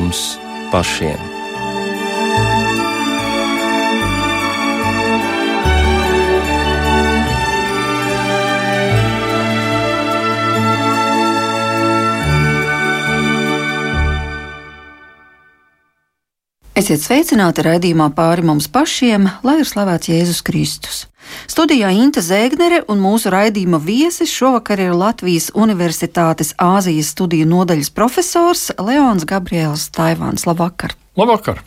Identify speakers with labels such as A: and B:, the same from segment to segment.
A: mums pašiem.
B: Esiet sveicināti raidījumā pāri mums pašiem, lai ir slavēts Jēzus Kristus. Studijā Inte Zēgnere un mūsu raidījuma viesis šovakar ir Latvijas Universitātes Āzijas studiju nodaļas profesors Leons Gabriels Taivāns. Labvakar!
C: Labvakar!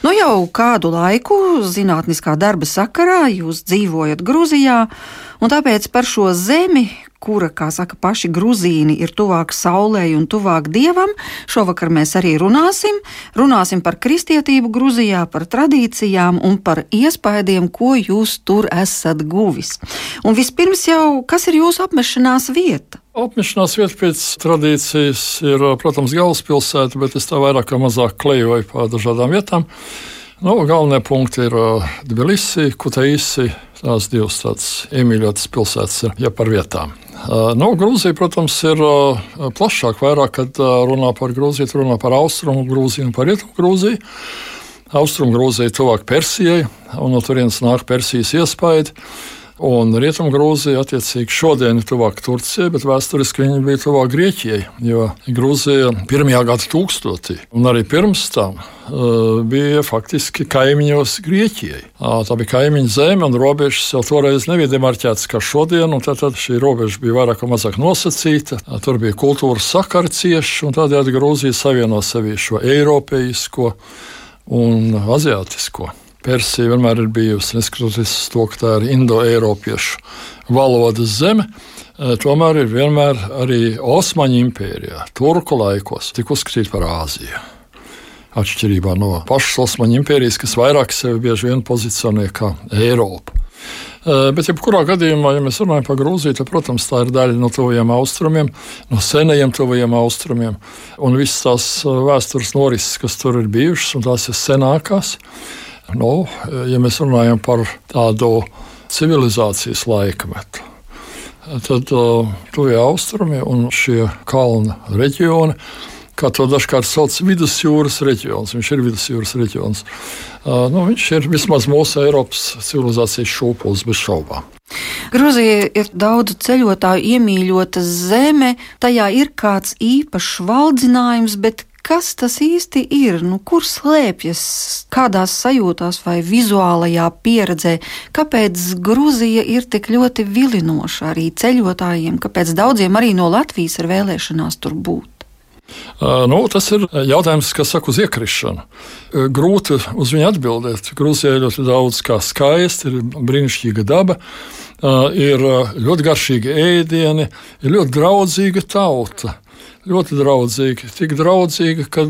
B: Nu jau kādu laiku zinātniskā darba sakarā jūs dzīvojat Grūzijā, un tāpēc par šo zemi, kura, kā saka paši gruzīni, ir tuvāk saulē un tuvāk dievam. Šovakar mēs arī runāsim. Runāsim par kristietību Grūzijā, par tradīcijām un par iespaidiem, ko jūs tur esat guvis. Un vispirms jau, kas ir jūsu apmešanās vieta?
C: Apmešanās vieta pēc tradīcijas ir, protams, galvaspilsēta, bet es tā vairāk vai mazāk klejoju pa dažādām vietām. Nu, galvenie punkti ir Tbilisi, Kutaisi. Tās divas tādas iemīļotas pilsētas ir ja par vietām. Nu, Grūzija, protams, ir plašāk. Vairāk, kad runā par Grūziju, runā par austrumu Grūziju un par rietumu Grūziju. Austrumu Grūzija tuvāk Persijai, un no turienes nāk Persijas iespaidi. Un Rietumgrūzija, attiecīgi, šodien ir tuvāk Turcijai, bet vēsturiski viņa bija tuvāk Grieķijai. Jo Grūzija pirmajā tūkstotī, un arī pirms tam, uh, bija faktiski kaimiņos Grieķijai. Tā bija kaimiņu zeme, un robežas jau toreiz nebija demarķētas kā šodien. Tad, tad šī robeža bija vairāk vai mazāk nosacīta. Tur bija kultūras sakari cieši, un tādējādi Grūzija savieno sevi šo eiropeisko un aziātisko. Persija vienmēr ir bijusi, neskatoties uz to, ka tā ir indoeiropiešu valodas zeme. E, tomēr ir vienmēr arī Osmaņu impērijā, Turku laikos, tika uzskatīta par Āziju. Atšķirībā no pašas Osmaņu impērijas, kas vairāk sevi bieži vien pozicionē kā Eiropa. E, bet, jebkurā gadījumā, ja mēs runājam par Grūziju, tad, protams, tā ir daļa no tuvajiem austrumiem, no senajiem tuvajiem austrumiem. Un visas tās e, vēstures norises, kas tur ir bijušas, un tās ir senākās, Nu, ja mēs runājam par tādu civilizācijas laikmetu, tad uh, tuvie austrumi un šie kalnu reģioni, kā to dažkārt sauc, vidusjūras reģions. Viņš ir vidusjūras reģions. Uh, nu, viņš ir vismaz mūsu Eiropas civilizācijas šūpulis bez šaubām.
B: Grūzija ir daudzu ceļotāju iemīļota zeme, tajā ir kāds īpašs valdzinājums, bet Kas tas īsti ir? Nu, kur slēpjas, kādās sajūtās vai vizuālajā pieredzē? Kāpēc Grūzija ir tik ļoti vilinoša arī ceļotājiem? Kāpēc daudziem arī no Latvijas ir vēlēšanās tur būt?
C: Nu, tas ir jautājums, kas saka uz iekrišanu. Grūti uz viņu atbildēt. Grūzijā ir ļoti daudz kā skaisti, ir brīnišķīga daba, ir ļoti garšīgi ēdieni, ir ļoti draudzīga tauta ļoti draudzīgi. Tik draudzīgi, ka,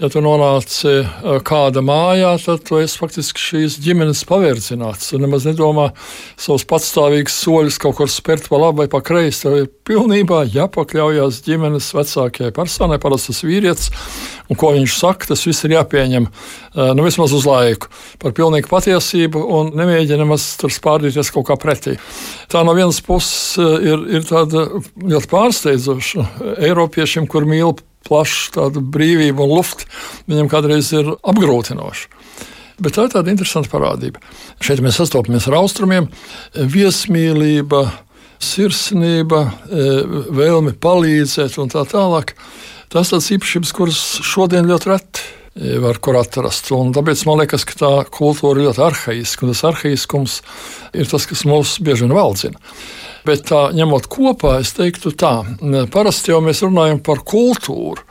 C: ja tu nonāci kāda mājā, tad tu esi faktiski šīs ģimenes pavērcināts. Tu nemaz nedomā savus patstāvīgus soļus kaut kur spērt pa labi vai pa kreisi. Tev ir pilnībā jāpakļaujas ģimenes vecākajai personai, parasti tas vīrietis, un ko viņš saka, tas viss ir jāpieņem nu, vismaz uz laiku par pilnīgu patiesību un nemēģina nemaz tur spārdīties kaut kā pretī. Tā no vienas puses ir, ir tāda ļoti pārsteidzoša Eiropiešiem, kur mīl plašu tādu brīvību un luftu, viņam kādreiz ir apgrūtinoši. Bet tā ir tāda interesanta parādība. Šeit mēs sastopamies ar austrumiem, viesmīlība, sirsnība, vēlme palīdzēt un tā tālāk. Tas ir īpašības, kuras šodien ļoti reti var kur atrast. Un tāpēc man liekas, ka tā kultūra ir ļoti arhaiska, un tas arhaiskums ir tas, kas mūs bieži vien valdzina. Bet tā ņemot kopā, es teiktu tā, parasti jau mēs runājam par kultūru.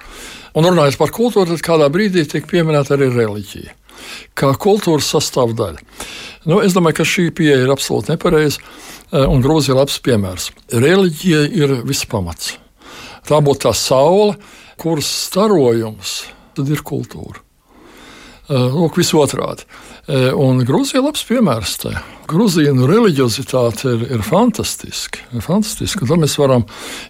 C: Un runājot par kultūru, tad kādā brīdī tiek pieminēta arī reliģija. Kā kultūras sastāvdaļa. Nu, es domāju, ka šī pieeja ir absolūti nepareiza, un Grūzija ir labs piemērs. Reliģija ir vispamats. Tā būtu tā saule, kuras starojums tad ir kultūra. Eh, lūk, visotrādi. Eh, un Grūzija ir labs piemērs tam, Grūzīnu reliģiozitāte ir, ir fantastiska. Ir fantastiska. To mēs varam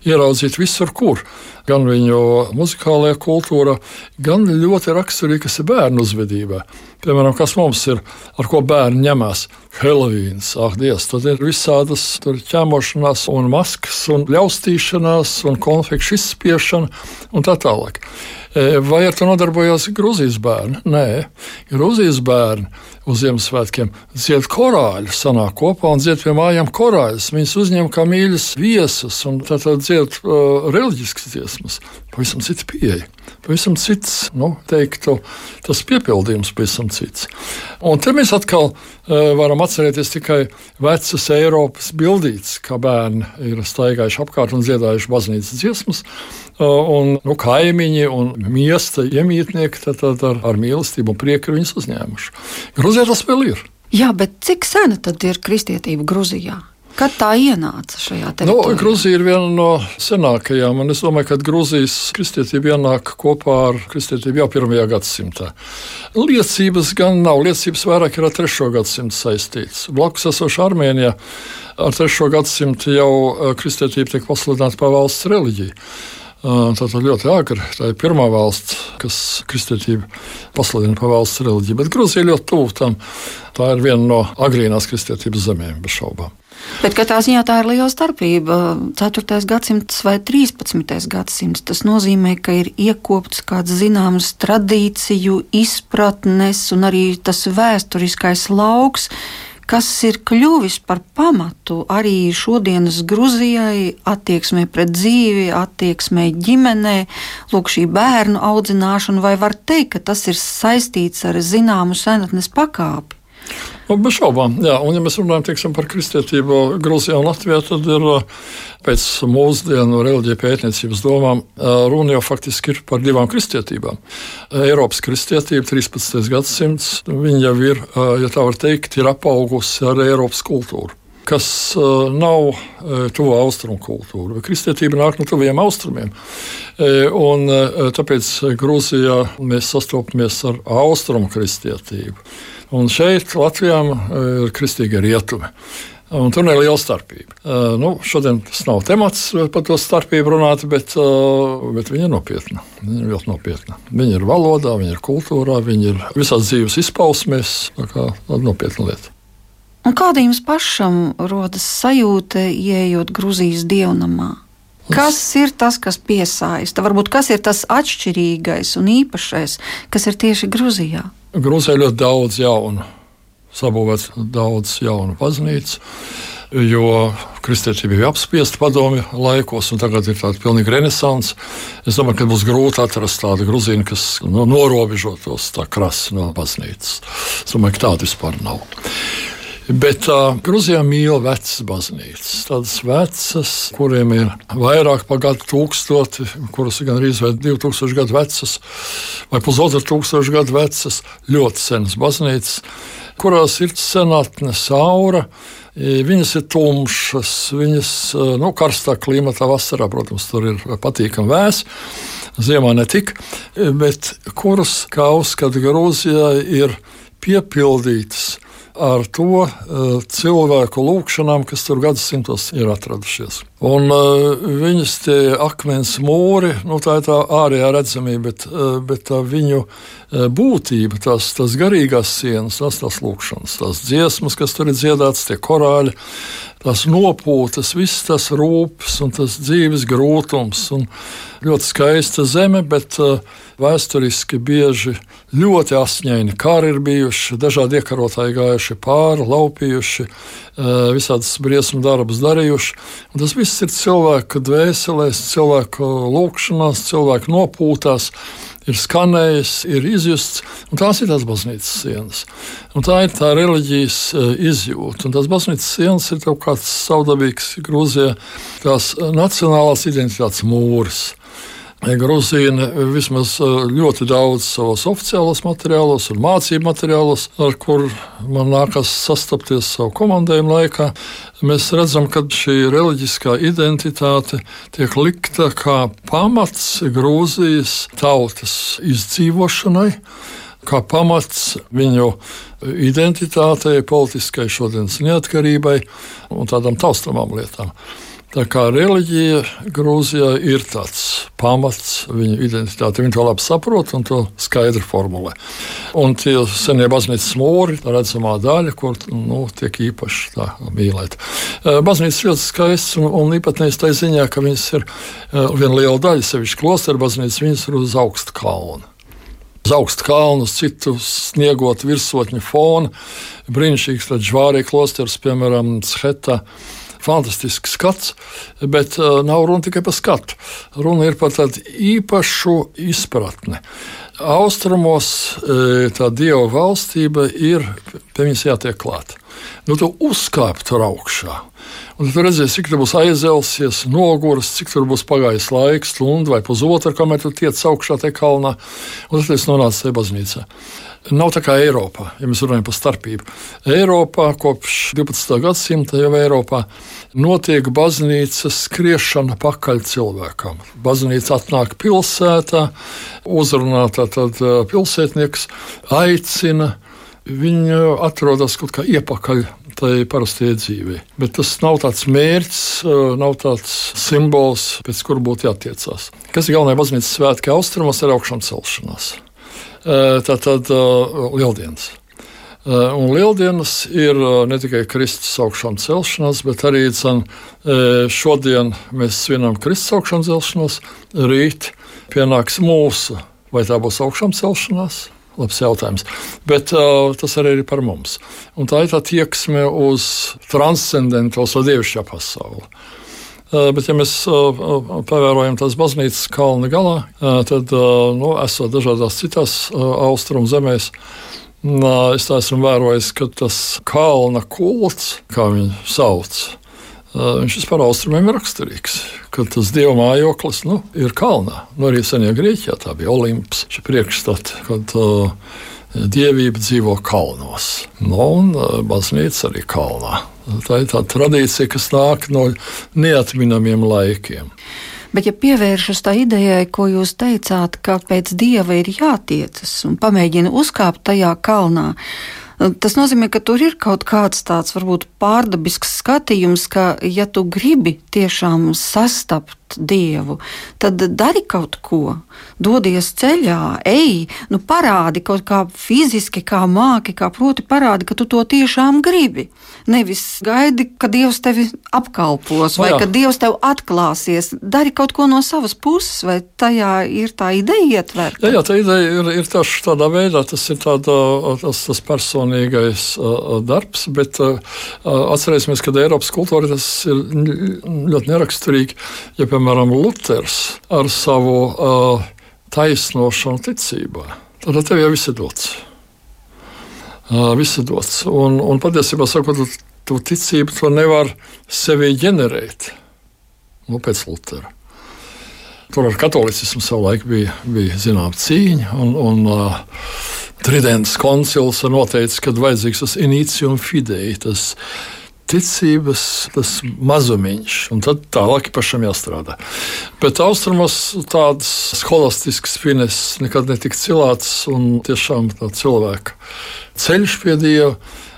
C: ieraudzīt visur, kur. Gan viņu muzikālajā kultūrā, gan ļoti raksturīgi, kas ir bērnu uzvedībā. Piemēram, kas mums ir, ar ko bērni ņemās? Helovīns, ah, Dievs, tad ir visādas ķēmošanās, un maskas, un ļaustīšanās, un konfliktu izspiešana un tā tālāk. Vai ar to nodarbojās Grūzijas bērni? Nē, Grūzijas bērni uz Ziemassvētkiem dzied korāļus, sanāk kopā un dzied pie mājām korāļus. Viņus uzņem kā mīļus viesus un tad dzied uh, reliģiskas dziesmas. Pavisam cits pieeja. Pavisam cits, nu, teiktu, tas piepildījums pavisam cits. Un te mēs atkal uh, varam atcerēties tikai vecas Eiropas bildītes, kā bērni ir staigājuši apkārt un dziedājuši baznīcas dziesmas. Uh, un nu, kaimiņi un miesta iemītnieki tad, tad ar, ar mīlestību un prieku viņus uzņēmuši. Gruzijā tas vēl ir.
B: Jā, bet cik sena tad ir kristietība Gruzijā? Kad tā ienāca šajā teritorijā?
C: Nu, Grūzija ir viena no senākajām, un es domāju, ka Grūzijas kristietība ienāk kopā ar kristietību jau pirmajā gadsimtā. Liecības gan nav, liecības vairāk ir ar trešo gadsimtu saistītas. Blakus esoša Armēnijā ar trešo gadsimtu jau eh, kristietība tiek pasludināta par valsts reliģiju. Tā ir ļoti agri. Tā ir pirmā valsts, kas kristietību pasludina par valsts reliģiju. Bet Grūzija ļoti tuvu tam. Tā ir viena no agrīnās kristietības zemēm, bez šaubām.
B: Bet katrā ziņā tā ir liela starpība. 4. gadsimts vai 13. gadsimts. Tas nozīmē, ka ir iekopts kāds zināms tradīciju, izpratnes un arī tas vēsturiskais lauks kas ir kļuvis par pamatu arī šodienas Grūzijai, attieksmē pret dzīvi, attieksmē ģimenē, lūk, šī bērnu audzināšana, vai var teikt, ka tas ir saistīts ar zināmu senatnes pakāpi?
C: Nu, bez šaubām, jā. Un, ja mēs runājam teiksim, par kristietību Grūzijā un Latvijā, tad ir pēc mūsdienu reliģija pētniecības domām runa jau faktiski ir par divām kristietībām. Eiropas kristietība, 13. gadsimts, viņa jau ir, ja tā var teikt, ir apaugusi ar Eiropas kultūru kas uh, nav uh, tuvu austrumu kultūra. Kristietība nāk no tuviem austrumiem. Uh, un, tāpēc Grūzijā mēs sastopamies ar austrumu kristietību. Un šeit Latvijā ir kristīga rietumi. Un tur ir liela starpība. Nu, šodien tas nav temats par to starpību runāt, bet, bet viņa ir nopietna. Viņa ir ļoti nopietna. Viņa ir valodā, viņa ir kultūrā, viņa ir visās dzīves izpausmēs. Tā kā nopietna lieta.
B: Un kāda jums pašam rodas sajūta, ieejot Grūzijas dievnamā? Kas ir tas, kas piesaista? Varbūt kas ir tas atšķirīgais un īpašais, kas ir tieši Grūzijā?
C: Grūzijā ļoti daudz jaunu, sabūvēts daudz jaunu baznīcu. Jo kristietība bija apspiesta padomju laikos, un tagad ir tāda pilnīga renaissance. Es domāju, ka būs grūti atrast tādu grūzīnu, kas no, norobežotos tā krasi no baznīcas. Es domāju, ka tāda vispār nav. Bet uh, Grūzijā mīl vecas baznīcas. Tādas vecas, kuriem ir vairāk par gadu tūkstoti, kuras ir gandrīz 2000 gadu vecas, vai pusotra tūkstoša gadu vecas, ļoti senas baznīcas, kurās ir senatnes aura. Viņas ir tumšas, viņas nu, karstā klimatā, vasarā, protams, tur ir patīkami vēs. Ziemā ne tik, bet kuras, kā uzskata Grūzijā, ir piepildītas ar to uh, cilvēku lūgšanām, kas tur gadsimtos ir atradušies. Un uh, viņas tie akmens mūri, nu, tā ir tā ārējā redzamība, bet, uh, bet tā viņu būtība, tās, tās garīgās sienas, tās, tās lūgšanas, tās dziesmas, kas tur ir dziedātas, tie korāļi, tās nopūtas, viss tas rūpes un tas dzīves grūtums. Un ļoti skaista zeme, bet vēsturiski bieži ļoti asņaini kari ir bijuši, dažādi iekarotāji gājuši pāri, laupījuši, uh, visādas briesmu darbus darījuši. Un tas viss ir cilvēku dvēselēs, cilvēku lūkšanās, cilvēku nopūtās ir skanējis, ir izjusts, un tās ir tās baznīcas sienas. Un tā ir tā reliģijas uh, izjūta. Un tās baznīcas sienas ir kaut kāds savdabīgs Grūzijā, tās nacionālās identitātes mūris. Grūzīna vismaz ļoti daudz savos oficiālos materiālos un mācību materiālos, ar kuriem man nākas sastapties savu komandējumu laikā. Mēs redzam, ka šī reliģiskā identitāte tiek likta kā pamats Grūzijas tautas izdzīvošanai. kā pamats viņu identitātei, politiskai šodienas neatkarībai un tādām taustamām lietām. Tā kā reliģija Grūzijā ir tāds pamats viņu identitātei. Viņi to labi saprot un to skaidri formulē. Un tie senie baznīcas mūri, tā redzamā daļa, kur nu, tiek īpaši mīlēta. Eh, baznīcas ļoti skaists un, un īpatnējs tā ziņā, ka viņas ir viena liela daļa, sevišķi klosteru baznīcas, viņas ir uz augstu kalnu uz augstu kalnu, uz citu sniegotu virsotņu fonu. Brīnišķīgs žvārī klosters, piemēram, Chetā fantastisks skats, bet uh, nav runa tikai par skatu. Runa ir par tādu īpašu izpratni. Austrumos uh, tā dieva valstība ir, pie viņas jātiek klāt. Nu, tu uzkāp tur augšā. Un tu redzēsi, cik tur būs aizelsies, noguris, cik tur būs pagājis laiks, stunda vai pusotra, kamēr tu tiec augšā tajā kalnā. Un tad es nonācu tajā baznīcā. Nav tā kā Eiropā, ja mēs runājam par starpību. Eiropā kopš 12. gadsimta jau Eiropā notiek baznīcas skriešana pakaļ cilvēkam. Baznīca atnāk pilsētā, uzrunā tātad pilsētnieks, aicina. Viņi atrodas kaut kā iepakaļ tai parastajai dzīvei. Bet tas nav tāds mērķis, nav tāds simbols, pēc kura būtu jātiecās. Kas ir galvenais baznīcas svētki austrumos, ir augšām celšanās. Tātad lieldienas. Un lieldienas ir ne tikai Kristus augšām celšanās, bet arī cen, šodien mēs svinam Kristus augšām celšanos, rīt pienāks mūsu. Vai tā būs augšām celšanās? Labs jautājums. Bet uh, tas arī ir par mums. Un tā ir tā tieksme uz transcendentālo, dievišķo pasauli. Eh, bet, ja mēs eh, pavērojam tās baznīcas kalna galā, eh, tad, nu, esot dažādās citās austrumu zemēs, es esmu vērojis, ka tas kalna kults, kā viņu sauc, viņš vispār austrumiem ir raksturīgs. Kad tas dieva mājoklis nu, ir kalnā, nu, arī senajā Grieķijā tā bija Olimps, šī priekšstata, kad uh, dievība dzīvo kalnos. Nu, un baznīca arī kalnā. Tā ir tā tradīcija, kas nāk no neatminamiem laikiem.
B: Bet, ja pievēršos tā idejai, ko jūs teicāt, ka pēc dieva ir jātiecas un pamēģina uzkāpt tajā kalnā, tas nozīmē, ka tur ir kaut kāds tāds varbūt pārdabisks skatījums, ka, ja tu gribi tiešām sastapt dievu, tad dari kaut ko, dodies ceļā, ej, nu parādi kaut kā fiziski, kā māki, kā proti parādi, ka tu to tiešām gribi. Nevis gaidi, ka dievs tevi apkalpos vai no, ka dievs tev atklāsies. Dari kaut ko no savas puses, vai tajā ir tā ideja ietverta?
C: Jā, jā tā ideja ir, ir taš, tādā veidā, tas ir tāda, tas, tas personīgais uh, darbs, bet uh, atcerēsimies, ka Eiropas kultūra tas ir ļoti neraksturīgi. Ja, piemēram, Luters ar savu uh, taisnošanu ticībā, tad tev jau viss ir dots. Uh, viss ir dots. Un, un patiesībā sakot, tu, tu ticību to nevar sevi ģenerēt. Nu, pēc Lutera. Tur ar katolicismu savulaik bija, bija zināma cīņa. Un, un, uh, Tridents koncils ir noteicis, ka vajadzīgs tas inicium fidei, tas ticības tas mazumiņš, un tad tālāk pašam jāstrādā. Bet austrumos tādas holistiskas fines nekad netika cilāts, un tiešām tā cilvēka ceļš pie Dieva,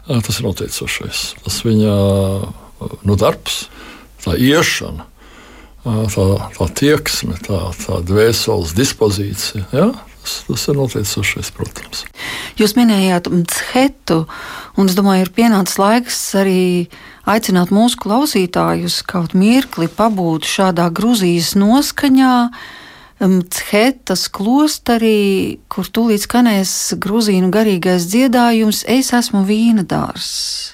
C: tas ir noteicošais. Tas viņa nu, darbs, tā iešana. Tā, tā tieksme, tā, tā dvēseles dispozīcija. Ja? Tas, tas ir noteicošais, protams.
B: Jūs minējāt Mtshetu, un es domāju, ir pienācis laiks arī aicināt mūsu klausītājus kaut mirkli pabūt šādā Grūzijas noskaņā. Mtshetas klosterī, kur tūlīt skanēs grūzīnu garīgais dziedājums, es esmu vīna dārzs.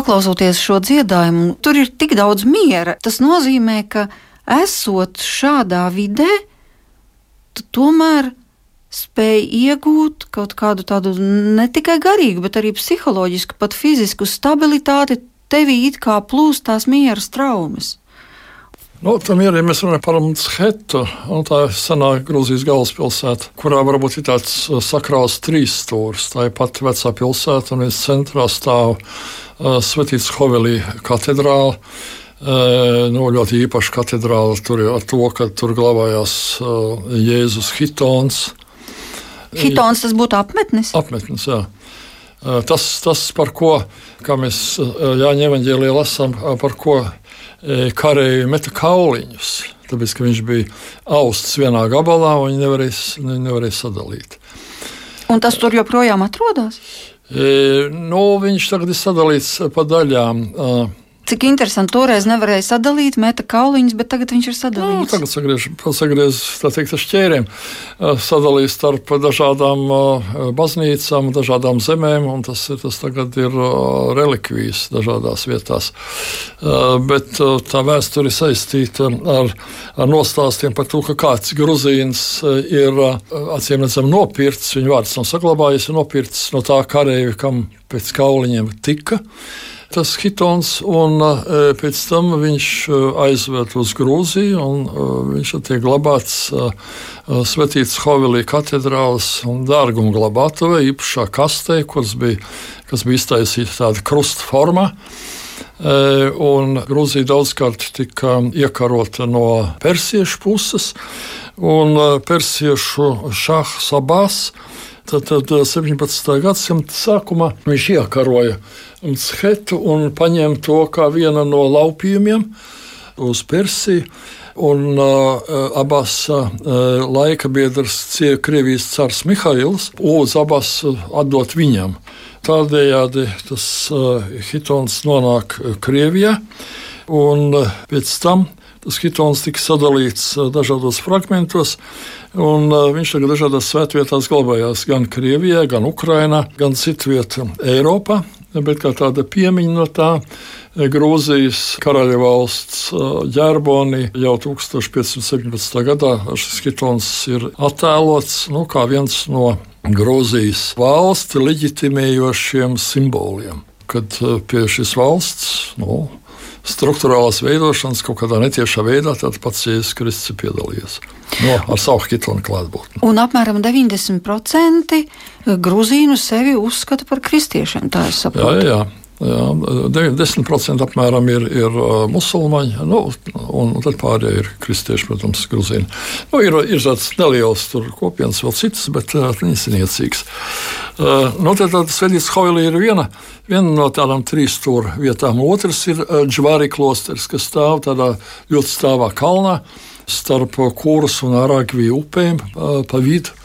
B: Paklausoties šo dziedājumu, tur ir tik daudz miera. Tas nozīmē, ka esot šādā vidē, tu tomēr spēj iegūt kaut kādu tādu ne tikai garīgu, bet arī psiholoģisku, pat fizisku stabilitāti. Tevī it kā plūst tās miera traumas.
C: Nu, tam ir, ja mēs runājam par Mtshetu, tā ir senā Grūzijas galvaspilsēta, kurā varbūt ir tāds sakrāls trīs stūris. Tā ir pati vecā pilsēta, un es centrā stāv uh, Svētīts Hovelī katedrāla. Uh, nu, ļoti īpaša katedrāla tur ir ar to, ka tur glabājās uh, Jēzus Hitons.
B: Hitons tas būtu apmetnis?
C: Apmetnis, jā. Uh, tas, tas, par ko mēs Jāņa evaņģēlijā lasām, par ko E, karēji meta kauliņus. Tāpēc, ka viņš bija austs vienā gabalā, un viņi nevarēja, nevarēja sadalīt.
B: Un tas tur joprojām atrodas?
C: E, nu, viņš tagad ir sadalīts pa daļām.
B: Cik interesanti, toreiz nevarēja sadalīt, meta kauliņus, bet tagad viņš ir sadalīts.
C: Nu, tagad sagriež, sagriež teikt, ar šķēriem, sadalījis starp dažādām baznīcām, dažādām zemēm, un tas, tas tagad ir relikvijas dažādās vietās. Bet tā vēsture ir saistīta ar, ar nostāstiem par to, ka kāds gruzīns ir acīm redzam nopirts, viņa vārds nav saglabājies, ir nopirts no tā kareivja, kam pēc kauliņiem tika tas hitons, un e, pēc tam viņš e, aizved uz Grūziju, un e, viņš tiek glabāts Svētītas Hovilī katedrāles un dārguma glabātuvē, īpašā kastē, kas bija, kas bija iztaisīta tāda krusta formā. Un Grūzija daudzkārt tika iekarota no persiešu puses, un persiešu šahs abās. Tad, tad 17. gadsimta sākumā viņš iekaroja Mtshetu un paņēma to kā vienu no laupījumiem uz Persiju. Un uh, abas uh, laika biedrs, Krievijas cars Mihails, lūdza abas atdot viņam. Tādējādi tas uh, hitons nonāk Krievijā, un uh, pēc tam tas hitons tika sadalīts dažādos fragmentos. Un, uh, viņš tagad dažādās svētvietās glabājās gan Krievijā, gan Ukrajinā, gan citvietā Eiropā bet kā tāda piemiņa no tā. Eh, Grūzijas karaļvalsts eh, ģerboni jau 1517. gadā šis kitons ir attēlots nu, kā viens no Grūzijas valsti leģitimējošiem simboliem. Kad eh, pie šīs valsts nu, struktūrālās veidošanas kaut kādā netiešā veidā pats Jēzus Kristus ir piedalījies. No, ar savu hitonu klātbūtni.
B: Un apmēram 90% grūzīnu sevi uzskata par kristiešiem. Tā es saprotu.
C: Jā, jā. Jā, 10% apmēram ir, ir musulmaņi, nu, un tad pārējie ir kristieši, protams, grūzīni. Nu, ir, ir tāds neliels kopienas, vēl citas, bet viņas ir niecīgas. Nu, tad Svedijas Hoilī ir viena, viena no tādām trīs stūra vietām. Otrs ir Džvāri klosters, kas stāv tādā ļoti stāvā kalnā starp Kūras un Arākviju upēm pa vidu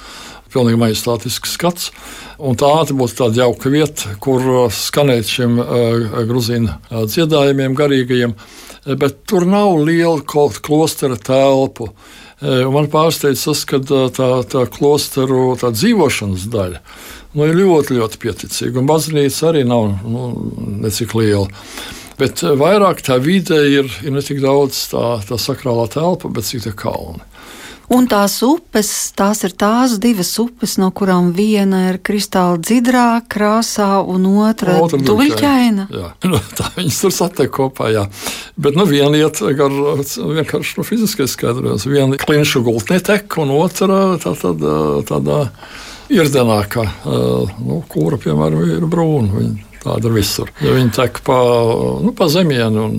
C: pilnīgi majestātisks skats. Tā būtu tāda jauka vieta, kur uh, skanēt šiem uh, grūzīnu uh, dziedājumiem, garīgajiem. Bet tur nav liela klostera telpu. Man pārsteidz tas, ka tā, tā klosteru tā dzīvošanas daļa nu, ir ļoti, ļoti pieticīga. Un baznīca arī nav nu, necik liela. Bet vairāk tā vide ir, ir ne tik daudz tā, tā sakrālā telpa, bet cik tā kalni.
B: Un tās upes, tās ir tās divas upes, no kurām viena ir kristāli dzidrā krāsā, un otra ir duļķaina.
C: Jā, nu, tā viņas tur satiek kopā. Jā. Bet nu, viena iet gar vienkārši nu, fiziskais skaidrojums. Viena klinšu gultnē tek, un otra tā, tā, tādā irdenā, ka nu, kura, piemēram, ir brūna. Viņa Tāda ir visur. Ja viņi tek pa, nu, pa zemienu un,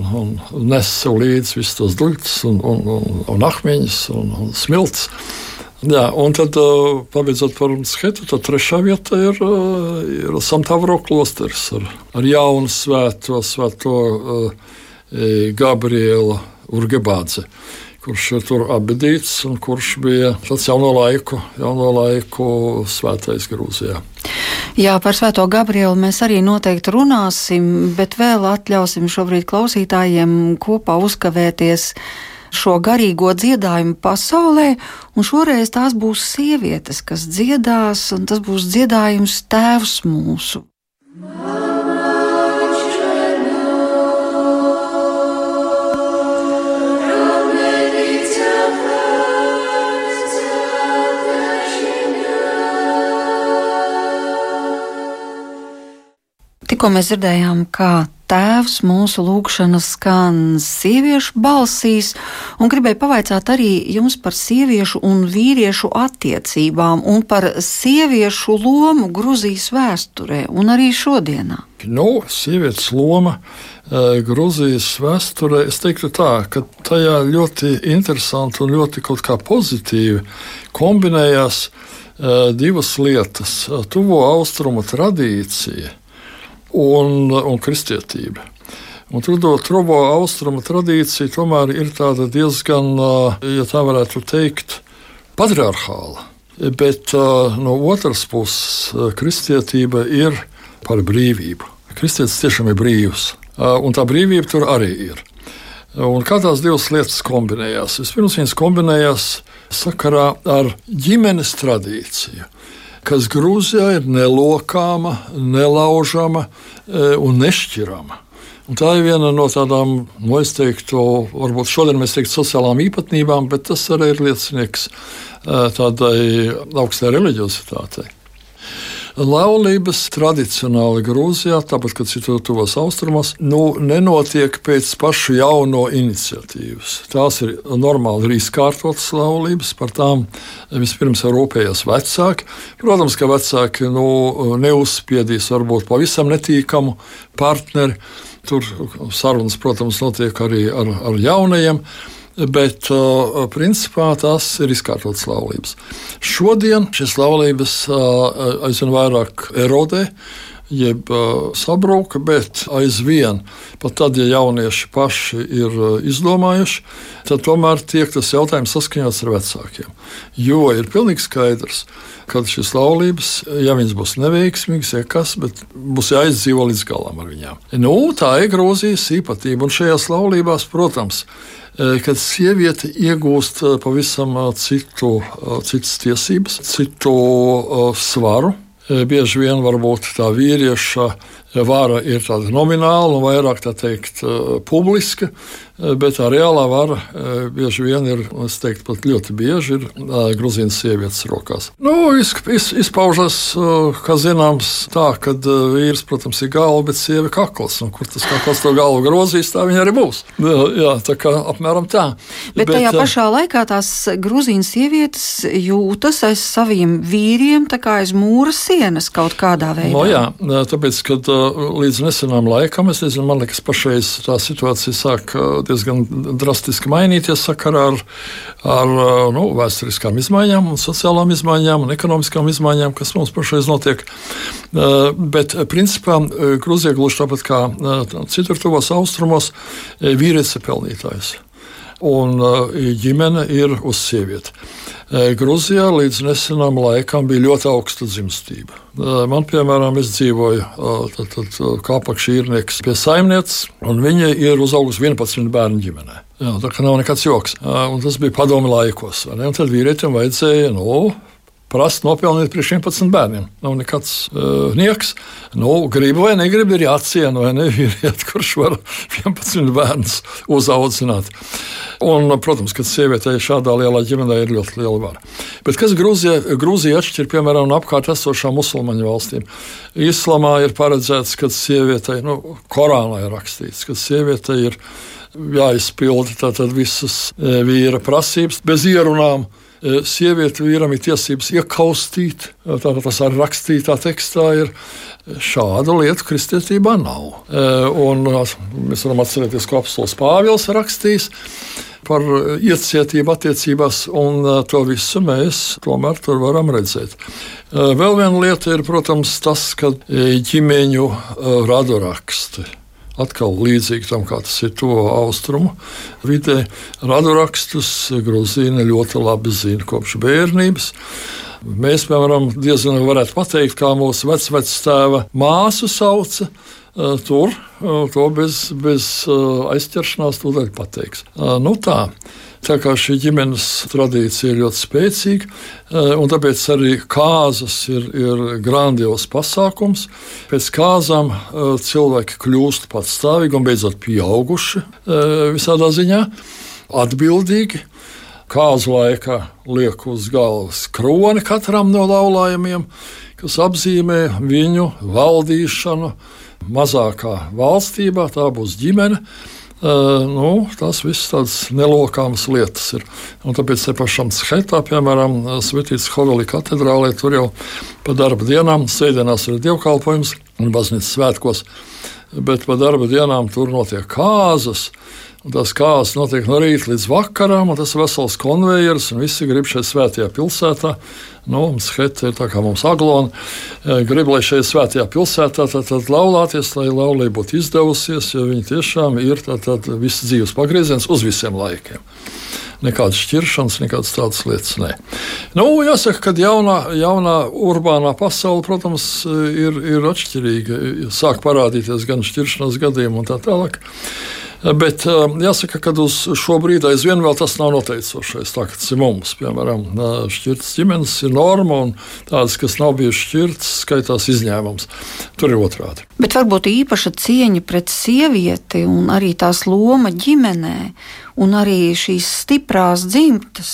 C: un nes sev līdzi visus tos duļus un, un, un, un akmeņus un, un smilts. Jā, un tad, pabeidzot par skatu, tad trešā vieta ir, ir Santavro klosteris ar, ar jaunu svēto, svēto Gabrielu Urgebādzi kurš ir tur abadīts un kurš bija tāds jauno laiku, jauno laiku svētais Grūzijā.
B: Jā, par Svēto Gabrielu mēs arī noteikti runāsim, bet vēl atļausim šobrīd klausītājiem kopā uzkavēties šo garīgo dziedājumu pasaulē, un šoreiz tās būs sievietes, kas dziedās, un tas būs dziedājums Tēvs mūsu. Mama, Tikko mēs dzirdējām, kā Tēvs mūsu lūgšanas skan sieviešu balsīs, un gribēju pavaicāt arī jums par sieviešu un vīriešu attiecībām un par sieviešu lomu Gruzijas vēsturē un arī šodienā.
C: Nu, sievietes loma uh, Grūzijas vēsturē, es teiktu tā, ka tajā ļoti interesanti un ļoti kaut kā pozitīvi kombinējās uh, divas lietas - tuvo austrumu tradīcija un, un kristietība. Un tur trovo austrumu tradīcija tomēr ir diezgan, ja tā varētu teikt, patriarchāla. Bet no otras puses, kristietība ir par brīvību. Kristietis tiešām ir brīvs, un tā brīvība tur arī ir. Un kā tās divas lietas kombinējās? Vispirms viņas kombinējās sakarā ar ģimenes tradīciju kas Grūzijā ir nelokāma, nelaužama e, un nešķirama. Un tā ir viena no tādām, nu, es teiktu, varbūt šodien mēs teiktu sociālām īpatnībām, bet tas arī ir liecinieks e, tādai augstai reliģiozitātei. Laulības tradicionāli Grūzijā, tāpat kā citur tuvos austrumos, nu, nenotiek pēc pašu jauno iniciatīvas. Tās ir normāli ir izkārtotas laulības, par tām vispirms rūpējas vecāki. Protams, ka vecāki nu, neuzspiedīs varbūt pavisam netīkamu partneri. Tur sarunas, protams, notiek arī ar, ar jaunajiem. Bet, principā, tās ir izkārtotas laulības. Šodien šīs laulības aizvien vairāk erodē, jeb uh, sabruka, bet aizvien, pat tad, ja jaunieši paši ir uh, izdomājuši, tad tomēr tiek tas jautājums saskaņots ar vecākiem. Jo ir pilnīgi skaidrs, ka šīs laulības, ja viņas būs neveiksmīgas, ja kas, bet būs jāizdzīvo līdz galam ar viņām. Nu, tā ir Grūzijas īpatība, un šajās laulībās, protams, Eh, kad sieviete iegūst eh, pavisam eh, citu, citas tiesības, citu svaru. Bieži vien varbūt tā vīrieša vara ir tāda nomināla un vairāk tā teikt, publiska, bet tā reālā vara bieži vien ir, es teiktu, pat ļoti bieži ir Grūzīnas sievietes rokās. Nu, iz, izpaužas, kā zināms, tā, ka vīrs, protams, ir galva, bet sieva kakls. Un kur tas kakls to galvu grozīs, tā viņa arī būs. Jā, tā kā apmēram tā.
B: Bet, bet tajā pašā laikā tās Grūzīnas sievietes jūtas aiz saviem vīriem, tā kā aiz mūra sienas kaut kādā veidā.
C: No, jā, tāpēc, kad līdz nesenām laikam, es nezinu, man liekas, pašreiz tā situācija sāk diezgan drastiski mainīties sakarā ar, ar nu, vēsturiskām izmaiņām, sociālām izmaiņām un ekonomiskām izmaiņām, kas mums pašreiz notiek. Bet, principā, Grūzija gluži tāpat kā citur tuvos austrumos, vīrietis ir pelnītājs. Un ģimene ir uz sievieti. Grūzijā līdz nesenam laikam bija ļoti augsta dzimstība. Man, piemēram, es dzīvoju Kāpakšīrnieks pie saimnieces, un viņa ir uzaugusi 11 bērnu ģimenē. Jā, tā kā nav nekāds joks. Un tas bija padomi laikos. Tad vīrietim vajadzēja, nu, prasa nopelnīt priekš 11 bērniem. Nav nekāds uh, nieks. Nu, gribu vai negribu, ir jāciena vai nevīriet, kurš var 11 bērnus uzaudzināt. Un, protams, ka sievietei šādā lielā ģimenē ir ļoti liela vara. Bet kas Grūzija, Grūzija atšķir piemēram no apkārt esošām musulmaņu valstīm? Islamā ir paredzēts, ka sievietei, nu, Korānā ir rakstīts, ka sievietei ir jāizpilda visas e, vīra prasības bez ierunām. E, sieviete vīram ir tiesības iekaustīt, e, tātad tas arī rakstītā tekstā ir. Šādu lietu kristietībā nav. Un mēs varam atcerēties, ko apelsīns Pāvils rakstīs par iecietību attiecībās, un to visu mēs tomēr tur varam redzēt. Vēl viena lieta ir, protams, tas, ka ģimeņu radoraksti atkal līdzīgi tam, kā tas ir to austrumu vidē. Radurakstus Grūzīna ļoti labi zina kopš bērnības. Mēs, piemēram, diezgan varētu pateikt, kā mūsu vecvectēva māsu sauca. Tur to bez, bez aizķeršanās tūdaļ pateiks. Nu tā. Tā kā šī ģimenes tradīcija ir ļoti spēcīga, eh, un tāpēc arī kāzas ir, ir grandios pasākums. Pēc kāzām eh, cilvēki kļūst patstāvīgi un beidzot pieauguši eh, visādā ziņā, atbildīgi. Kāzu laikā liek uz galvas kroni katram no laulājumiem, kas apzīmē viņu valdīšanu mazākā valstībā, tā būs ģimene. Uh, nu, tas viss tādas nelokāmas lietas ir. Un tāpēc te pašam Schetā, piemēram, Svētītas Hovelī katedrālē, tur jau pa darba dienām, sēdienās ir dievkalpojums un baznīcas svētkos, bet pa darba dienām tur notiek kāzas. Un tās kāzas notiek no rīta līdz vakaram, un tas ir vesels konvejers, un visi grib šeit svētajā pilsētā. Nu, Skete ir tā kā mums aglona. Grib, lai šeit svētajā pilsētā tad, tad laulāties, lai laulība būtu izdevusies, jo viņi tiešām ir tad, tad viss dzīves pagrieziens uz visiem laikiem nekādas šķiršanas, nekādas tādas lietas. Nē. Nu, jāsaka, ka jaunā, jaunā urbānā pasaule, protams, ir, ir atšķirīga. Sāk parādīties gan šķiršanās gadījumi un tā tālāk. Bet jāsaka, ka uz šo brīdi aizvien vēl tas nav noteicošais. Tā, tas ir mums, piemēram, šķirtas ģimenes ir norma, un tādas, kas nav bijušas šķirtas, skaitās izņēmums. Tur ir otrādi.
B: Bet varbūt īpaša cieņa pret sievieti un arī tās loma ģimenē, un arī šīs stiprās dzimtas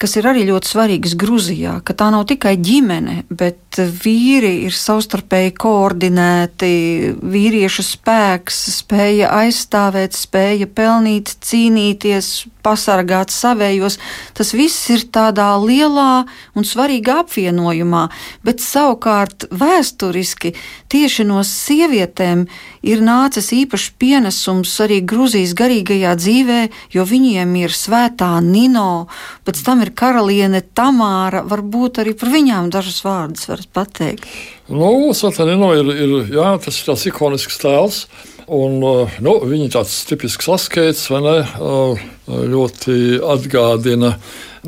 B: kas ir arī ļoti svarīgas Grūzijā, ka tā nav tikai ģimene, bet vīri ir savstarpēji koordinēti, vīriešu spēks, spēja aizstāvēt, spēja pelnīt, cīnīties, pasargāt savējos. Tas viss ir tādā lielā un svarīgā apvienojumā, bet savukārt vēsturiski tieši no sievietēm ir nācis īpašs pienesums arī Grūzijas garīgajā dzīvē, jo viņiem ir svētā Nino, pēc tam ir karaliene Tamāra. Varbūt arī par viņām dažus vārdus varat pateikt.
C: Nu, Svētā Nino ir, ir, jā, tas ir tāds ikonisks tēls. Un, uh, nu, viņa tāds tipisks askēts, vai ne? Uh, ļoti atgādina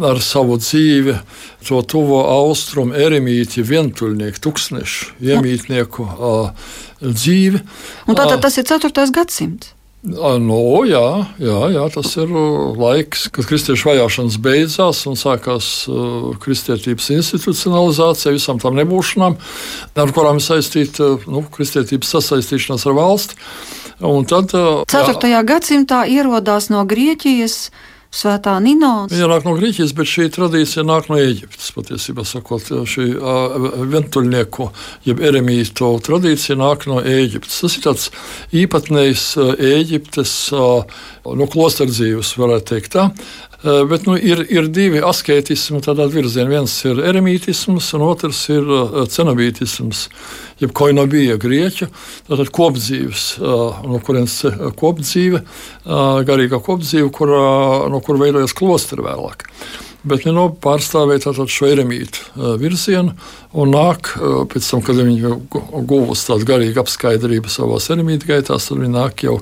C: ar savu dzīvi to tuvo austrumu eremīti, vientuļnieku, tūkstnešu, iemītnieku dzīvi.
B: Un tātad tas ir 4. gadsimts.
C: No, jā, jā, jā, tas ir laiks, kad kristiešu vajāšanas beidzās un sākās kristietības institucionalizācija visam tam nebūšanām, ar kurām saistīta nu, kristietības sasaistīšanās ar valsti.
B: Un tad, uh, 4. Jā, gadsimtā ierodās no Grieķijas Svētā Nīnos.
C: Viņa nāk no Grieķijas, bet šī tradīcija nāk no Eģiptes. Patiesībā sakot, šī uh, vientuļnieku, jeb eremītu tradīcija nāk no Eģiptes. Tas ir tāds īpatnējs Eģiptes uh, nu, klosterdzīves, varētu teikt tā. Uh, bet nu, ir, ir divi asketismi tādā virzienā. Viens ir eremītisms, un otrs ir uh, cenobītisms, jeb koinobija grieķu, tātad kopdzīves, uh, no kurienes kopdzīve, garīgā kopdzīve, kurā, no kur veidojas klosteri vēlāk bet nu, pārstāvēja šo eremītu virzienu. Un nāk, pēc tam, kad viņi jau guvusi tādu garīgu apskaidrību savā eremītu gaitās, tad viņi nāk jau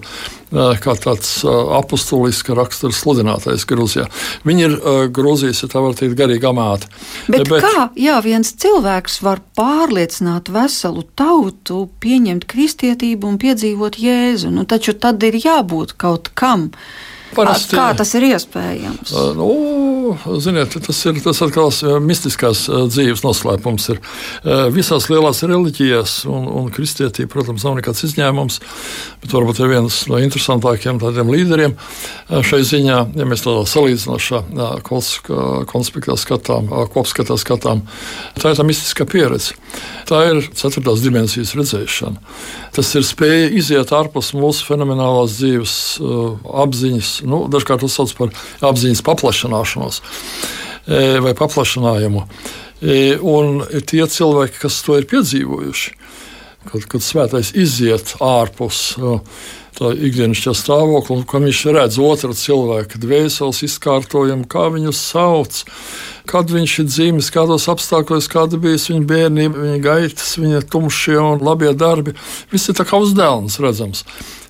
C: kā tāds apustuliska rakstura sludinātais Grūzijā. Viņi ir Grūzijas, ja tā var teikt, garīga māte.
B: Bet, bet kā jā, viens cilvēks var pārliecināt veselu tautu, pieņemt kristietību un piedzīvot Jēzu? Nu, taču tad ir jābūt kaut kam. Parasti, Kā tas ir iespējams?
C: Nu, ziniet, tas ir tas atkal mistiskās dzīves noslēpums. Ir. Visās lielās reliģijās, un, un kristietība, protams, nav nekāds izņēmums, bet varbūt ir viens no interesantākajiem tādiem līderiem šai ziņā, ja mēs to salīdzinošā konspektā skatām, kopskatā skatām. Tā ir tā mistiskā pieredze. Tā ir ceturtās dimensijas redzēšana. Tas ir spēja iziet ārpus mūsu fenomenālās dzīves apziņas nu, dažkārt to sauc par apziņas paplašināšanos e, vai paplašinājumu. E, un tie cilvēki, kas to ir piedzīvojuši, kad, kad svētais iziet ārpus tā ikdienas stāvokļa, un viņš redz otru cilvēku dvēseles izkārtojumu, kā viņu sauc, kad viņš ir dzimis, kādos apstākļos, kāda bija viņa bērnība, viņa gaitas, viņa tumšie un labie darbi. Viss ir tā kā uzdevums redzams.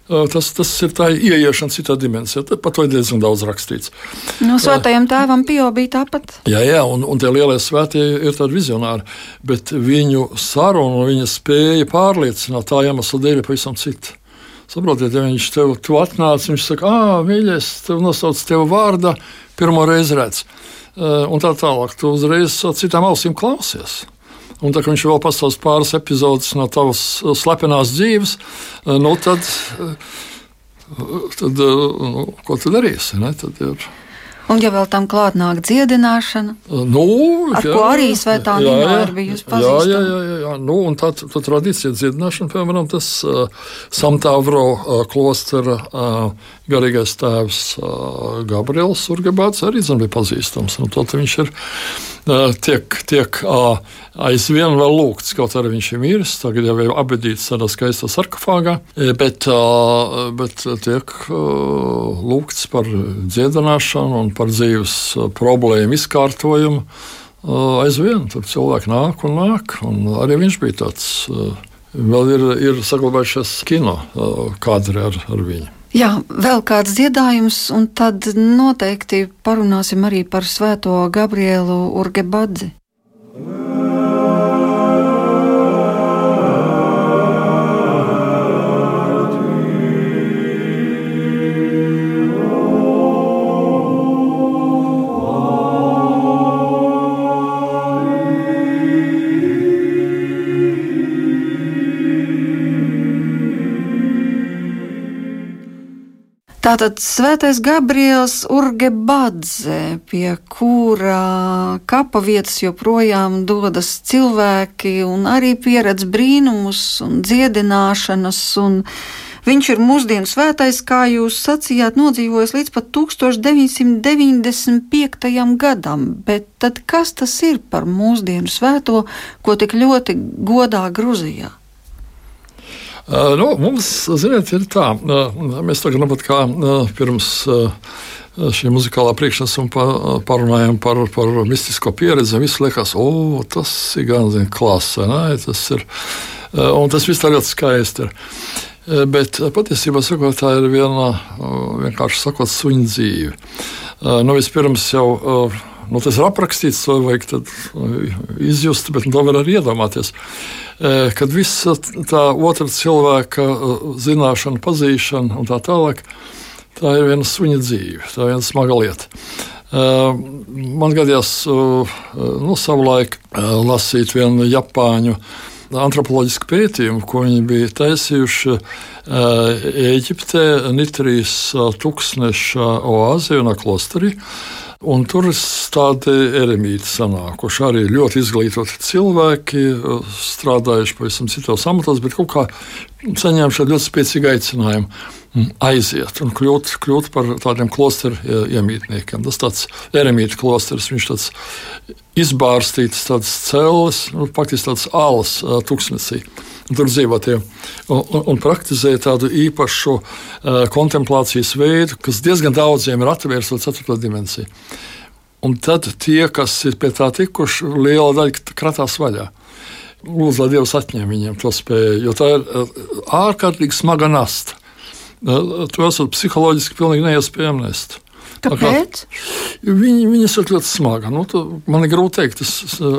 C: Tas, tas ir tā ieiešana citā dimensijā. Par to ir diezgan daudz rakstīts.
B: No nu, svētajam tēvam Pio bija tāpat.
C: Jā, jā un, un tie lielie svētie ir tādi vizionāri, bet viņu saruna un viņa spēja pārliecināt tā iemesla dēļ ir pavisam cita. Saprotiet, ja viņš tev tu atnāca, viņš saka, ah, mīļais, tev nosauc tev vārdā, pirmo reizi redz. Un tā tālāk, tu uzreiz citām ausīm klausies. Un tā viņš vēl pastāstīs pāris epizodus no tavas uh, slepenās dzīves, uh, nu tad, uh, tad nu, ko tu darīsi? Ne? Tad ir...
B: Un, ja vēl tam klāt nāk dziedināšana,
C: nu,
B: ar jā, ko arī svētā Nina ir bijusi pazīstama.
C: Jā, jā, jā, jā. Nu, un tā, tā tradīcija dziedināšana, piemēram, tas uh, Samtāvro uh, klostera uh, garīgais tēvs uh, Gabriels Urgebāts arī zin, bija pazīstams. Un tad viņš ir uh, tiek, tiek uh, aizvien vēl lūgts, kaut arī viņš ir miris, tagad jau ir abedīts tādā skaistā sarkofāgā, bet, uh, bet tiek uh, lūgts par dziedināšanu un par dzīves problēmu izkārtojumu. Uh, aizvien tur cilvēki nāk un nāk, un arī viņš bija tāds. Uh, vēl ir, ir saglabājušies kino uh, kadri ar, ar viņu.
B: Jā, vēl kāds dziedājums, un tad noteikti parunāsim arī par Svēto Gabrielu Urgebadzi. Tātad Svētais Gabriels Urgebadze, pie kura kapa vietas joprojām dodas cilvēki un arī pieredz brīnumus un dziedināšanas. Un viņš ir mūsdienu svētais, kā jūs sacījāt, nodzīvojis līdz pat 1995. gadam. Bet tad kas tas ir par mūsdienu svēto, ko tik ļoti godā Gruzijā?
C: Nu, mums, ziniet, ir tā, mēs tagad nu, kā pirms šī muzikālā priekšnesuma parunājām par, par mistisko pieredzi. Viss liekas, o, tas ir gan zin, klasa, ne? tas ir, un tas viss tā ļoti skaisti ir. Bet patiesībā sakot, tā ir viena vienkārši sakot, suņa dzīve. Nu, vispirms jau nu, tas ir aprakstīts, to vajag izjust, bet to var arī iedomāties. Kad viss tā otra cilvēka zināšana, pazīšana un tā tālāk, tā ir viena suņa dzīve, tā ir viena smaga lieta. Man gadījās nu, savulaik lasīt vienu Japāņu antropoloģisku pētījumu, ko viņi bija taisījuši Eģiptē, Nitrijas tūkstneša oāzē un klosterī. Un tur tādi eremīti sanākuši. Arī ļoti izglītoti cilvēki, strādājuši pavisam citos amatos, bet kaut kā saņēmuši ļoti spēcīgu aicinājumu mm, aiziet un kļūt, kļūt par tādiem klosteru iemītniekiem. Tas tāds eremīta klosters, viņš tāds izbārstīts, tāds cēlis, nu, faktiski tāds alas tūkstnesī. Tur dzīvotie un, un, un praktizēja tādu īpašu uh, kontemplācijas veidu, kas diezgan daudziem ir atvērts līdz ceturto dimensiju. Un tad tie, kas ir pie tā tikuši, liela daļa kratās vaļā. Lūdzu, lai Dievs atņem viņiem to spēju, jo tā ir ārkārtīgi smaga nasta. Tu esi psiholoģiski pilnīgi neiespējami nest.
B: Kāpēc?
C: Viņi, viņas ir ļoti smaga. Nu, tu, man ir grūti pateikt,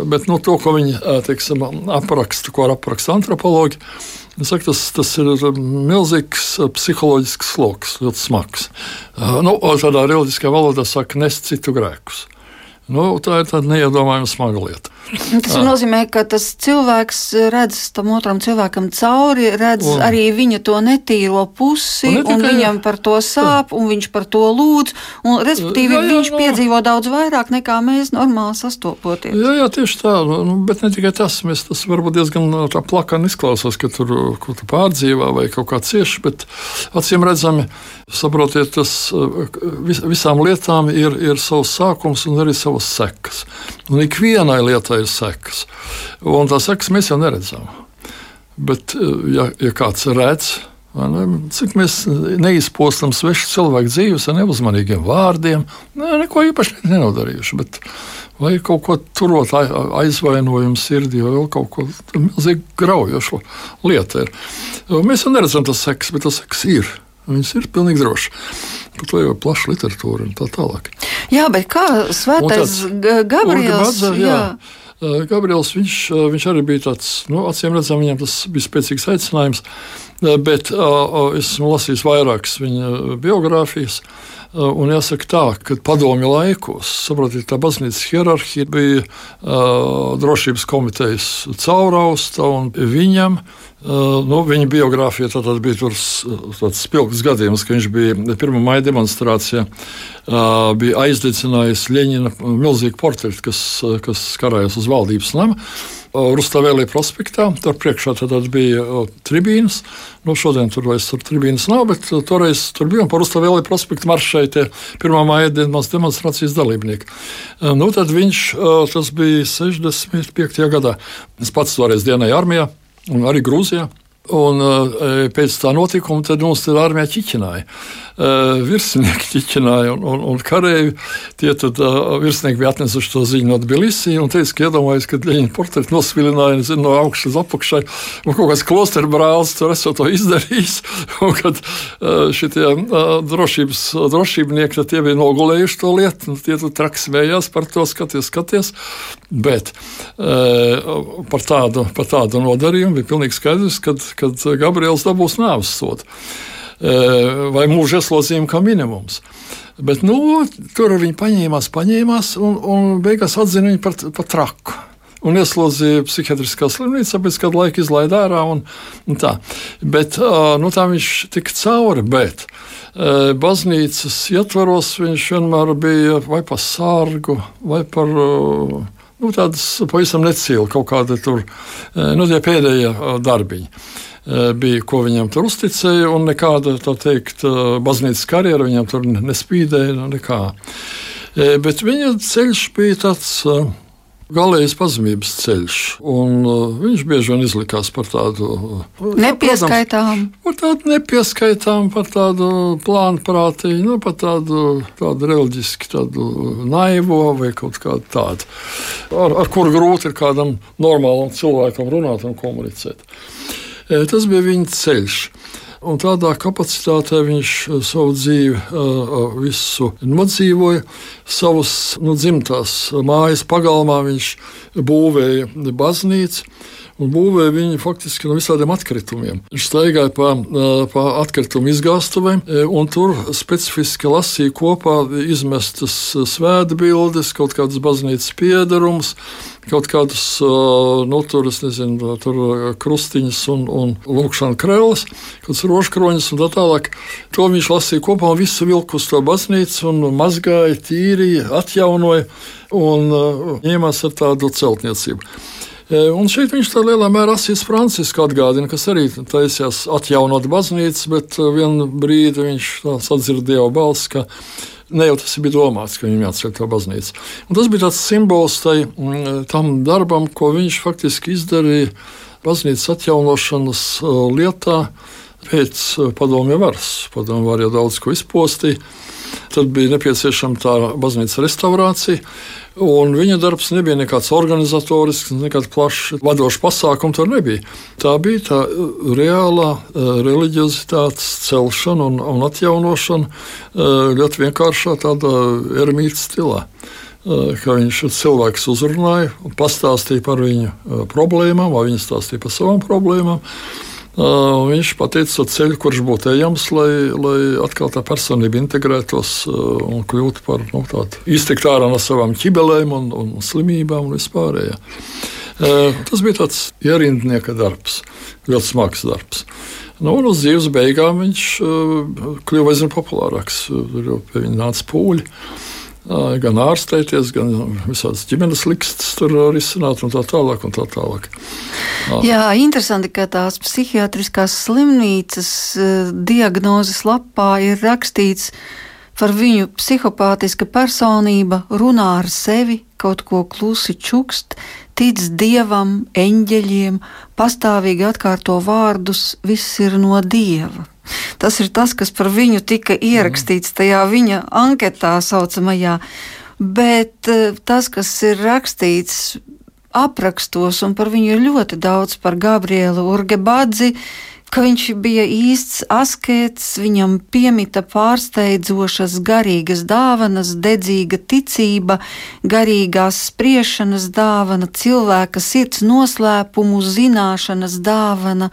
C: bet nu, to, ko viņi teiksim, apraksta, ko apraksta antropologi, saku, tas, tas ir milzīgs psiholoģisks sloks, ļoti smags. Nu, tādā reliģiskā valodā saka, nest citu grēkus. Nu, tā ir tāda neiedomājama smaga lieta.
B: Tas ah. nozīmē, ka tas cilvēks redz tam otram cilvēkam cauri, redz un, arī viņa to netīro pusi, un, un viņam par to sāp, un viņš par to lūdz. Un, respektīvi, jā, jā, viņš no. piedzīvo daudz vairāk nekā mēs normāli sastopoties.
C: Jā, jā tieši tā, nu, bet ne tikai tas. Mēs tas varbūt diezgan plakani izklausās, ka tur kaut kā pārdzīvā vai kaut kā cieši, bet acīm redzami, saprotiet, tas vis, visām lietām ir, ir savs sākums un arī savas sekas. Un ikvienai lietai ir sekas. Un tās sekas mēs jau neredzam. Bet, eh, ja, ja kāds redz, ne, cik mēs neizpostam svešu cilvēku dzīves ar neuzmanīgiem vārdiem, ne, neko īpaši nenodarījuši. Bet, vai kaut ko turot aizvainojumu sirdī, vai kaut ko milzīgi graujošu lietu. Mēs jau neredzam tas seks, bet tas seks ir. Viņas ir pilnīgi droši. Pat jau ir plaša literatūra un tā tālāk.
B: Jā, bet kā svētais Gabriels?
C: Jā. Jā. Gabriels viņš, viņš arī bija tāds, nu, acīm redzam, viņam tas bija spēcīgs aicinājums Bet esmu lasījis vairākas viņa biogrāfijas. Un jāsaka tā, ka padomju laikos, saprotiet, tā baznīcas hierarhija bija drošības komitejas caurausta, un viņam Uh, nu, viņa biogrāfija tad bija tāds spilgts gadījums, ka viņš bija pirmā maija demonstrācijā, bija aizdedzinājis Leņķina milzīgu portretu, kas, kas karājas uz valdības nama. Rustavēlī prospektā. Tur priekšā bija tribīnas. Nu, šodien tur vairs tur tribīnas nav, bet toreiz tur bija par Rustavēlī prospektu maršai tie pirmā māja dienas demonstrācijas dalībnieki. Nu, tad viņš, tas bija 65. gadā. Es pats toreiz dienēju armijā un arī Grūzijā. Un uh, pēc tā notikuma mums tur armijā ķiķināja. Uh, virsnieki ķiķināja, un, un, un kareivi tie tad, uh, virsnieki bija atnesuši to ziņu no Tbilisī un teica, ka iedomājas, ka Leņķina portreti nosvilināja zin, no augšas līdz apakšai, un kaut kāds klosteru brālis tur esot to izdarījis, un kad uh, šitie uh, drošības drošībnieki, tie bija nogulējuši to lietu, un tie tur traksmējās par to skaties, skaties, bet par tādu, par tādu nodarījumu bija pilnīgi skaidrs, kad kad Gabriels dabūs nāves sodu e, vai mūža ieslodzījumu kā minimums. Bet nu, tur viņi paņēmās, paņēmās un, un beigās atzina viņu par, par traku. Un ieslodzīja psihiatriskā slimnīcā, pēc kāda laika izlaidā ārā. Un, un tā. Bet, nu, tā viņš tika cauri. Bet baznīcas ietvaros viņš vienmēr bija vai par sārgu, vai par nu, tādas pavisam necīlu kaut kāda tur, nu, tie pēdējie darbiņi. Eh, bija, ko viņam tur uzticēja, un nekāda teikt, eh, baznīcas karjera viņam tur nespīdēja. Nu, nekā. Bet viņa ceļš bija tāds galējs pazemības ceļš. Viņš bieži vien izlikās par tādu
B: nepieskaitāmu,
C: par tādu nepieskaitāmu, par tādu plānprātīgu, nu, par tādu, tādu reliģisku, tādu naivo vai kaut kādu tādu, ar, ar kuru grūti ir kādam normālam cilvēkam runāt un komunicēt. Tas bija viņa ceļš. Un tādā kapacitātē viņš savu dzīvi visu nodzīvoja. Savus nu, dzimtās mājas pagalmā viņš būvēja baznīcu un būvēja viņu faktiski no visādiem atkritumiem. Viņš staigāja pa, pa atkritumu izgāstuvēm, un tur specifiski lasīja kopā izmestas svētbildes, kaut kādas baznīcas piedarums, kaut kādus nu, tur, nezinu, tur krustiņus un, un lūkšana krēlas, kādas rožkroņas un tā tālāk. To viņš lasīja kopā un visu vilku uz to baznīcu un mazgāja, tīrīja, atjaunoja un ņēmās ar tādu celtniecību. E, un šeit viņš tā lielā mērā Asīs Francisku atgādina, kas arī taisījās atjaunot baznīcu, bet e, vienu brīdi viņš sadzirdēja balsi, ka ne jau tas bija domāts, ka viņam jāatceļ to baznīcu. Un tas bija tāds simbols tai, tam darbam, ko viņš faktiski izdarīja baznīcas atjaunošanas lietā pēc padomju varas. Padomju var jau daudz ko izpostīja. Tad bija nepieciešama tā baznīcas restaurācija. Un viņa darbs nebija nekāds organizatorisks, nekāds plašs vadošs pasākums. Tur nebija. Tā bija tā uh, reālā uh, reliģiozitātes celšana un, un atjaunošana uh, ļoti vienkāršā tādā ermītas stilā. Ka viņš cilvēks uzrunāja, pastāstīja par viņu problēmām, vai viņš stāstīja par savām problēmām. Uh, viņš pateica ceļu, kurš būtu ejams, lai, lai atkal tā personība integrētos uh, un kļūtu par nu, tādu iztikt ārā no savām ķibelēm un, un slimībām un vispārējā. Uh, tas bija tāds ierindnieka darbs, ļoti smags darbs. Nu, un uz dzīves beigām viņš kļuva aizvien populārāks. Jau pie viņa nāca pūļi gan ārstēties, gan visādas ģimenes likstas tur risināt un tā tālāk. Un tā tālāk.
B: Jā, interesanti, ka tās psihiatriskās slimnīcas diagnozes lapā ir rakstīts par viņu psihopātiska personība, runā ar sevi, kaut ko klusi čukst, tic dievam, eņģeļiem, pastāvīgi atkārto vārdus, viss ir no dieva. Tas ir tas, kas par viņu tika ierakstīts tajā viņa anketā saucamajā. Bet eh, tas, kas ir rakstīts aprakstos, un par viņu ir ļoti daudz par Gabrielu Urgebadzi, ka viņš bija īsts askets, viņam piemita pārsteidzošas garīgas dāvanas, dedzīga ticība, garīgās spriešanas dāvana, cilvēka sirds noslēpumu zināšanas dāvana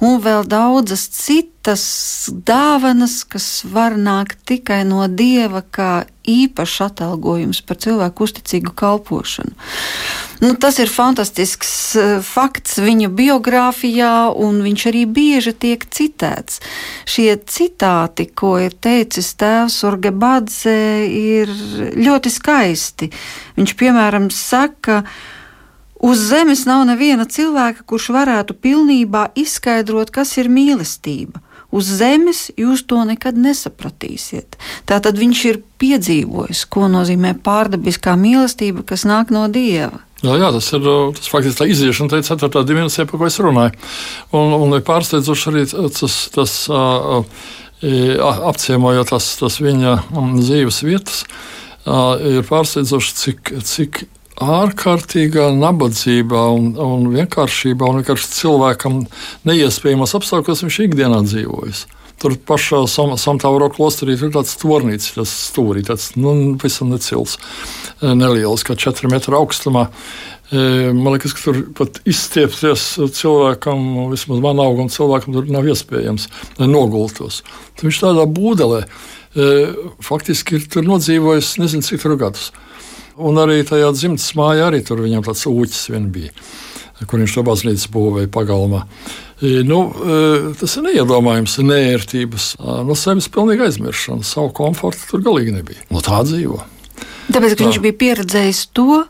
B: un vēl daudzas citas dāvanas, kas var nākt tikai no Dieva kā īpašs atalgojums par cilvēku uzticīgu kalpošanu. Nu, tas ir fantastisks uh, fakts viņa biogrāfijā, un viņš arī bieži tiek citēts. Šie citāti, ko ir teicis tēvs Orgebadze, ir ļoti skaisti. Viņš, piemēram, saka, Uz zemes nav neviena cilvēka, kurš varētu pilnībā izskaidrot, kas ir mīlestība. Uz zemes jūs to nekad nesapratīsiet. Tātad viņš ir piedzīvojis, ko nozīmē pārdabiskā mīlestība, kas nāk no dieva.
C: Jā, jā, tas ir tas faktiski tā iziešana, tā ir ceturtā dimensija, par ko es runāju. Un, un ir pārsteidzoši arī tas, tas apciemojot tas, tas viņa dzīves vietas, ir pārsteidzoši, cik, cik ārkārtīgā nabadzībā un, un vienkāršībā un vienkārši cilvēkam neiespējamos apstākļos viņš ikdienā dzīvojas. Tur pašā Samtāvro klosterī ir tāds tornīts, tas stūrī, tāds nu, pavisam necils, e, neliels, kā 4 metru augstumā. E, man liekas, ka tur pat izstiepties cilvēkam, vismaz man augam cilvēkam, tur nav iespējams nogultos. Tad viņš tādā būdelē e, faktiski ir nodzīvojis nezinu cik gadus. Un arī tajā dzimtas mājā arī tur viņam tāds ūķis vien bija, kur viņš to baznīcu būvēja pagalmā. Nu, e, tas ir neiedomājams, nērtības, no sevis pilnīgi aizmiršana. Savu komfortu tur galīgi nebija. No tā dzīvo.
B: Tāpēc, tā. viņš bija pieredzējis to,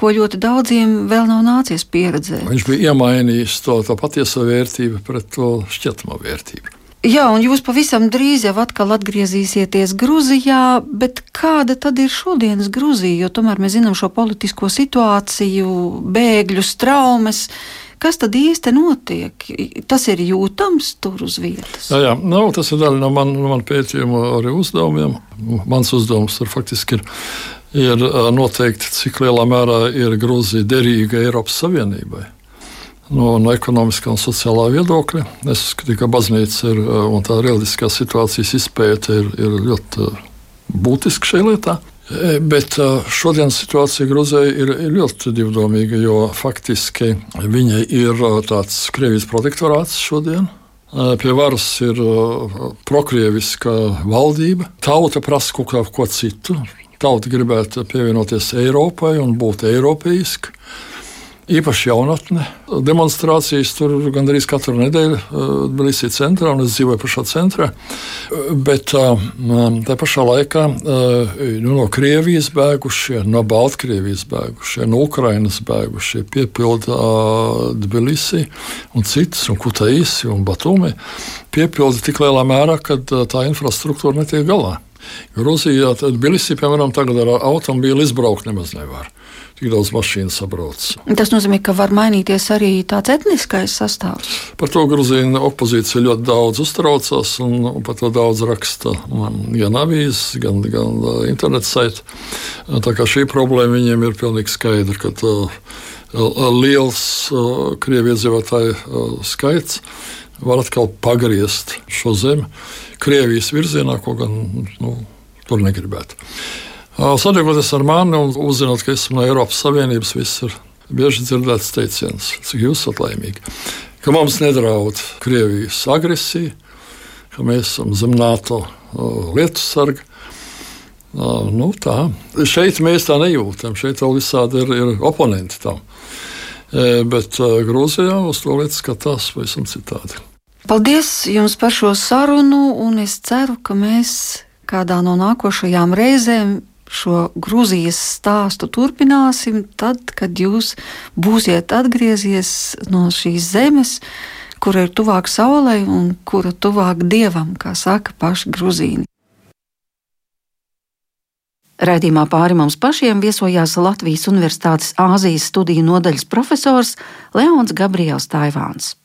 B: ko ļoti daudziem vēl nav nācies pieredzēt.
C: Viņš bija iemainījis to, to patieso vērtību pret to šķietamo vērtību.
B: Jā, un jūs pavisam drīz jau atkal atgriezīsieties Grūzijā, bet kāda tad ir šodienas Grūzija? Jo tomēr mēs zinām šo politisko situāciju, bēgļu traumas. Kas tad īsti notiek? Tas ir jūtams tur uz vietas.
C: Jā, jā. Nu, tas ir daļa no manas man pētījuma arī uzdevumiem. Mans uzdevums tur faktiski ir, ir noteikt, cik lielā mērā ir Grūzija derīga Eiropas Savienībai no, no ekonomiskā un sociālā viedokļa. Es uzskatu, ka baznīca ir, eh, un tā reliģiskā situācijas izpēte ir, ir ļoti eh, būtiska šajā lietā. Eh, bet šodienas situācija Grūzijā ir, ir ļoti divdomīga, jo faktiski viņa ir tāds Krievijas protektorāts šodien. Pie varas ir prokrieviska valdība. Tauta prasa kaut ko citu. Tauta gribētu pievienoties Eiropai un būt eiropeiska īpaši jaunatne. Demonstrācijas tur gandrīz katru nedēļu Tbilisī uh, centrā, un es dzīvoju pašā centrā. Uh, bet um, tā pašā laikā nu, no Krievijas bēgušie, no Baltkrievijas bēgušie, no Ukrainas bēgušie piepilda Tbilisī un citas, un Kutaisi un Batumi. Piepilda tik lielā mērā, ka tā infrastruktūra netiek galā. Grūzijā, Tbilisī, piemēram, tagad ar automobīlu izbraukt nemaz nevar tik daudz mašīnu sabrauc.
B: Tas nozīmē, ka var mainīties arī tāds etniskais sastāvs.
C: Par to Grūzīna opozīcija ļoti daudz uztraucās, un, par to daudz raksta gan avīzes, gan, gan uh, internets saiti. Tā kā šī problēma viņiem ir pilnīgi skaidra, ka uh, liels uh, krievu iedzīvotāju uh, skaits var atkal pagriezt šo zemi Krievijas virzienā, ko gan nu, tur negribētu. Sadarbjoties ar mani un uzzinot, ka esmu no Eiropas Savienības, viss ir bieži dzirdēts teiciens, cik jūs esat laimīgi. Ka mums nedraud Krievijas agresija, ka mēs esam zem NATO lietu sarga. Nu, tā. Šeit mēs tā nejūtam. Šeit vēl visādi ir, ir oponenti tam. Bet Grūzijā uz to lietu skatās pavisam citādi.
B: Paldies jums par šo sarunu, un es ceru, ka mēs kādā no nākošajām reizēm šo Grūzijas stāstu turpināsim tad, kad jūs būsiet atgriezies no šīs zemes, kura ir tuvāk saulei un kura tuvāk dievam, kā saka paši grūzīni. Raidījumā pāri mums pašiem viesojās Latvijas Universitātes Āzijas studiju nodaļas profesors Leons Gabriels Taivāns.